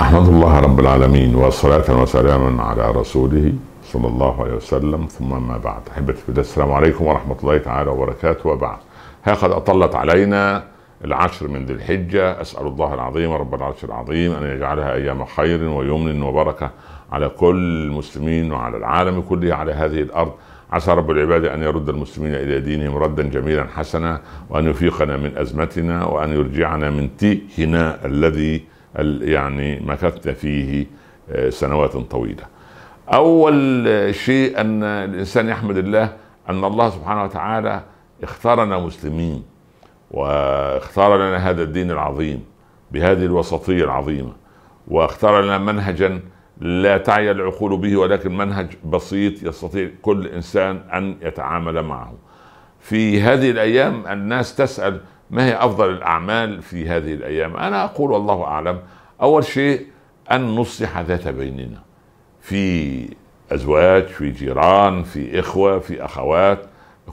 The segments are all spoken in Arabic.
أحمد الله رب العالمين وصلاة وسلاما على رسوله صلى الله عليه وسلم ثم ما بعد. أحبتي في السلام عليكم ورحمة الله تعالى وبركاته. وبعد ها قد أطلت علينا العشر من ذي الحجة. أسأل الله العظيم رب العرش العظيم أن يجعلها أيام خير ويمن وبركة على كل المسلمين وعلى العالم كله على هذه الأرض. عسى رب العباد أن يرد المسلمين إلى دينهم ردا جميلا حسنا وأن يفيقنا من أزمتنا وأن يرجعنا من تيهنا الذي يعني مكثنا فيه آه، سنوات طويلة. أول شيء أن الإنسان يحمد الله أن الله سبحانه وتعالى اختارنا مسلمين واختار لنا هذا الدين العظيم بهذه الوسطية العظيمة واختار لنا منهجا لا تعي العقول به ولكن منهج بسيط يستطيع كل إنسان أن يتعامل معه. في هذه الأيام الناس تسأل ما هي أفضل الأعمال في هذه الأيام؟ أنا أقول والله أعلم أول شيء أن نصلح ذات بيننا. في أزواج، في جيران، في إخوة، في أخوات،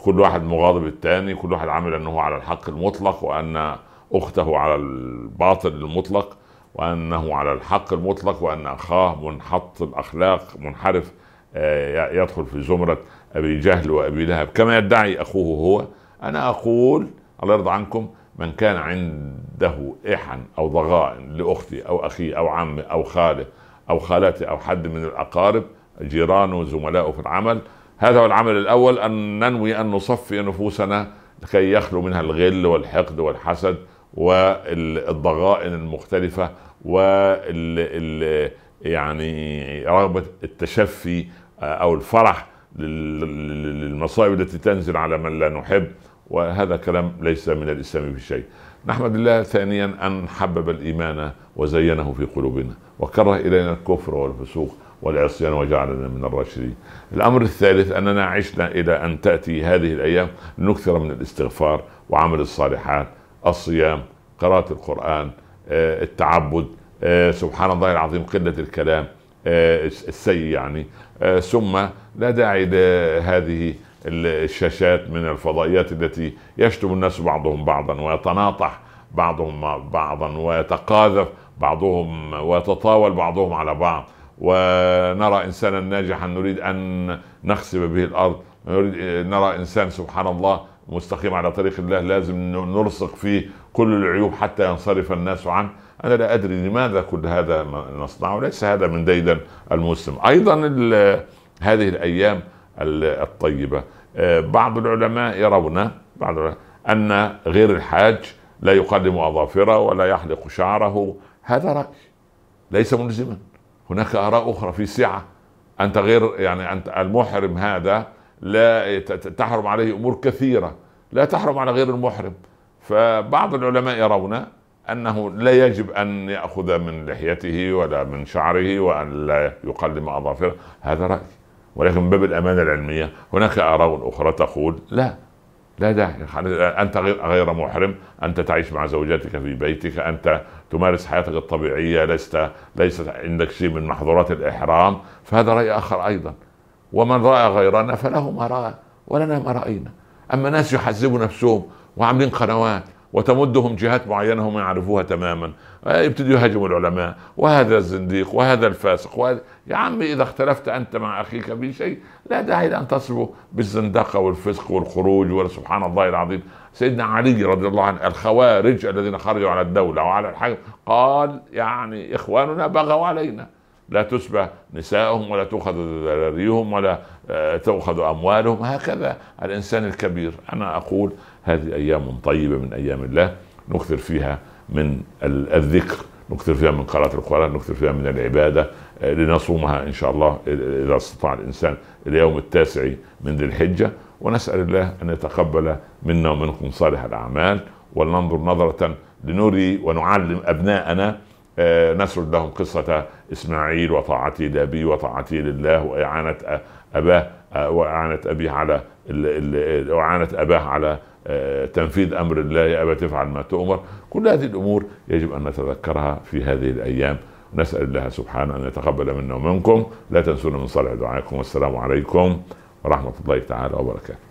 كل واحد مغاضب الثاني، كل واحد عامل أنه على الحق المطلق وأن أخته على الباطل المطلق. وأنه على الحق المطلق وأن أخاه منحط الأخلاق منحرف آه، يدخل في زمرة أبي جهل وأبي لهب كما يدعي أخوه هو أنا أقول الله يرضى عنكم. من كان عنده إحن أو ضغائن لأختي أو أخي أو عمي أو خاله أو خالتي أو حد من الأقارب جيرانه وزملائه في العمل هذا هو العمل الأول أن ننوي أن نصفي نفوسنا لكي يخلو منها الغل والحقد والحسد والضغائن المختلفة وال يعني رغبة التشفي أو الفرح للمصائب التي تنزل على من لا نحب. وهذا كلام ليس من الإسلام في شيء. نحمد الله ثانيا أن حبب الإيمان وزينه في قلوبنا وكره إلينا الكفر والفسوق والعصيان وجعلنا من الراشدين. الأمر الثالث أننا عشنا إلى أن تأتي هذه الأيام نكثر من الاستغفار وعمل الصالحات الصيام قراءة القرآن آه، التعبد آه، سبحان الله العظيم قلة الكلام آه، السيء يعني ثم لا داعي لهذه الشاشات من الفضائيات التي يشتم الناس بعضهم بعضا ويتناطح بعضهم بعضا ويتقاذف بعضهم ويتطاول بعضهم على بعض. ونرى انسانا ناجحا نريد أن نخسف به الأرض. نريد نرى إنسان سبحان الله مستقيم على طريق الله لازم نلصق فيه كل العيوب حتى ينصرف الناس عنه. أنا لا أدري لماذا كل هذا نصنعه. ليس هذا من ديدن المسلم. أيضا هذه الأيام الطيبة. آه، بعض العلماء يرون بعض العلماء أن غير الحاج لا يقدم أظافره ولا يحلق شعره. هذا رأي ليس ملزما. هناك آراء أخرى في سعه أنت غير يعني أنت المحرم هذا لا تحرم عليه أمور كثيرة. لا تحرم على غير المحرم. فبعض العلماء يرون أنه لا يجب أن يأخذ من لحيته ولا من شعره وأن لا يقلم أظافره. هذا رأي. ولكن من باب الأمانة العلمية هناك اراء أخرى تقول لا لا داعي أنت غير محرم أنت تعيش مع زوجتك في بيتك أنت تمارس حياتك الطبيعية لست ليست عندك شيء من محظورات الإحرام فهذا رأي آخر أيضا. ومن رأى غيرنا فله ما رأى ولنا ما رأينا. أما ناس يحزبوا نفسهم وعاملين قنوات وتمدهم جهات معينة هم يعرفوها تماما. يبتدوا يهاجموا العلماء وهذا الزنديق وهذا الفاسق وهذا يا عمي إذا اختلفت أنت مع أخيك في شيء لا داعي لأن تصبوا بالزندقة والفسق والخروج وسبحان الله العظيم. سيدنا علي رضي الله عنه الخوارج الذين خرجوا على الدولة وعلى الحاكم قال يعني إخواننا بغوا علينا. لا تسبى نساءهم ولا تؤخذ ذراريهم ولا آه، تؤخذ أموالهم. هكذا الإنسان الكبير. أنا أقول هذه أيام طيبة من أيام الله. نكثر فيها من الذكر نكثر فيها من قراءة القرآن نكثر فيها من العبادة آه، لنصومها إن شاء الله إذا استطاع الإنسان اليوم التاسع من ذي الحجة. ونسأل الله أن يتقبل منا ومنكم صالح الأعمال ولننظر نظرة لنري ونعلم أبناءنا نسرد لهم قصة إسماعيل وطاعته لأبيه وطاعته لله وإعانة أباه آه، وإعانة أبيه على وإعانة أباه على آه، تنفيذ أمر الله. يا أبا تفعل ما تؤمر. كل هذه الأمور يجب أن نتذكرها في هذه الأيام. نسأل الله سبحانه أن يتقبل منا ومنكم. لا تنسونا من صالح دعائكم. والسلام عليكم ورحمة الله تعالى وبركاته.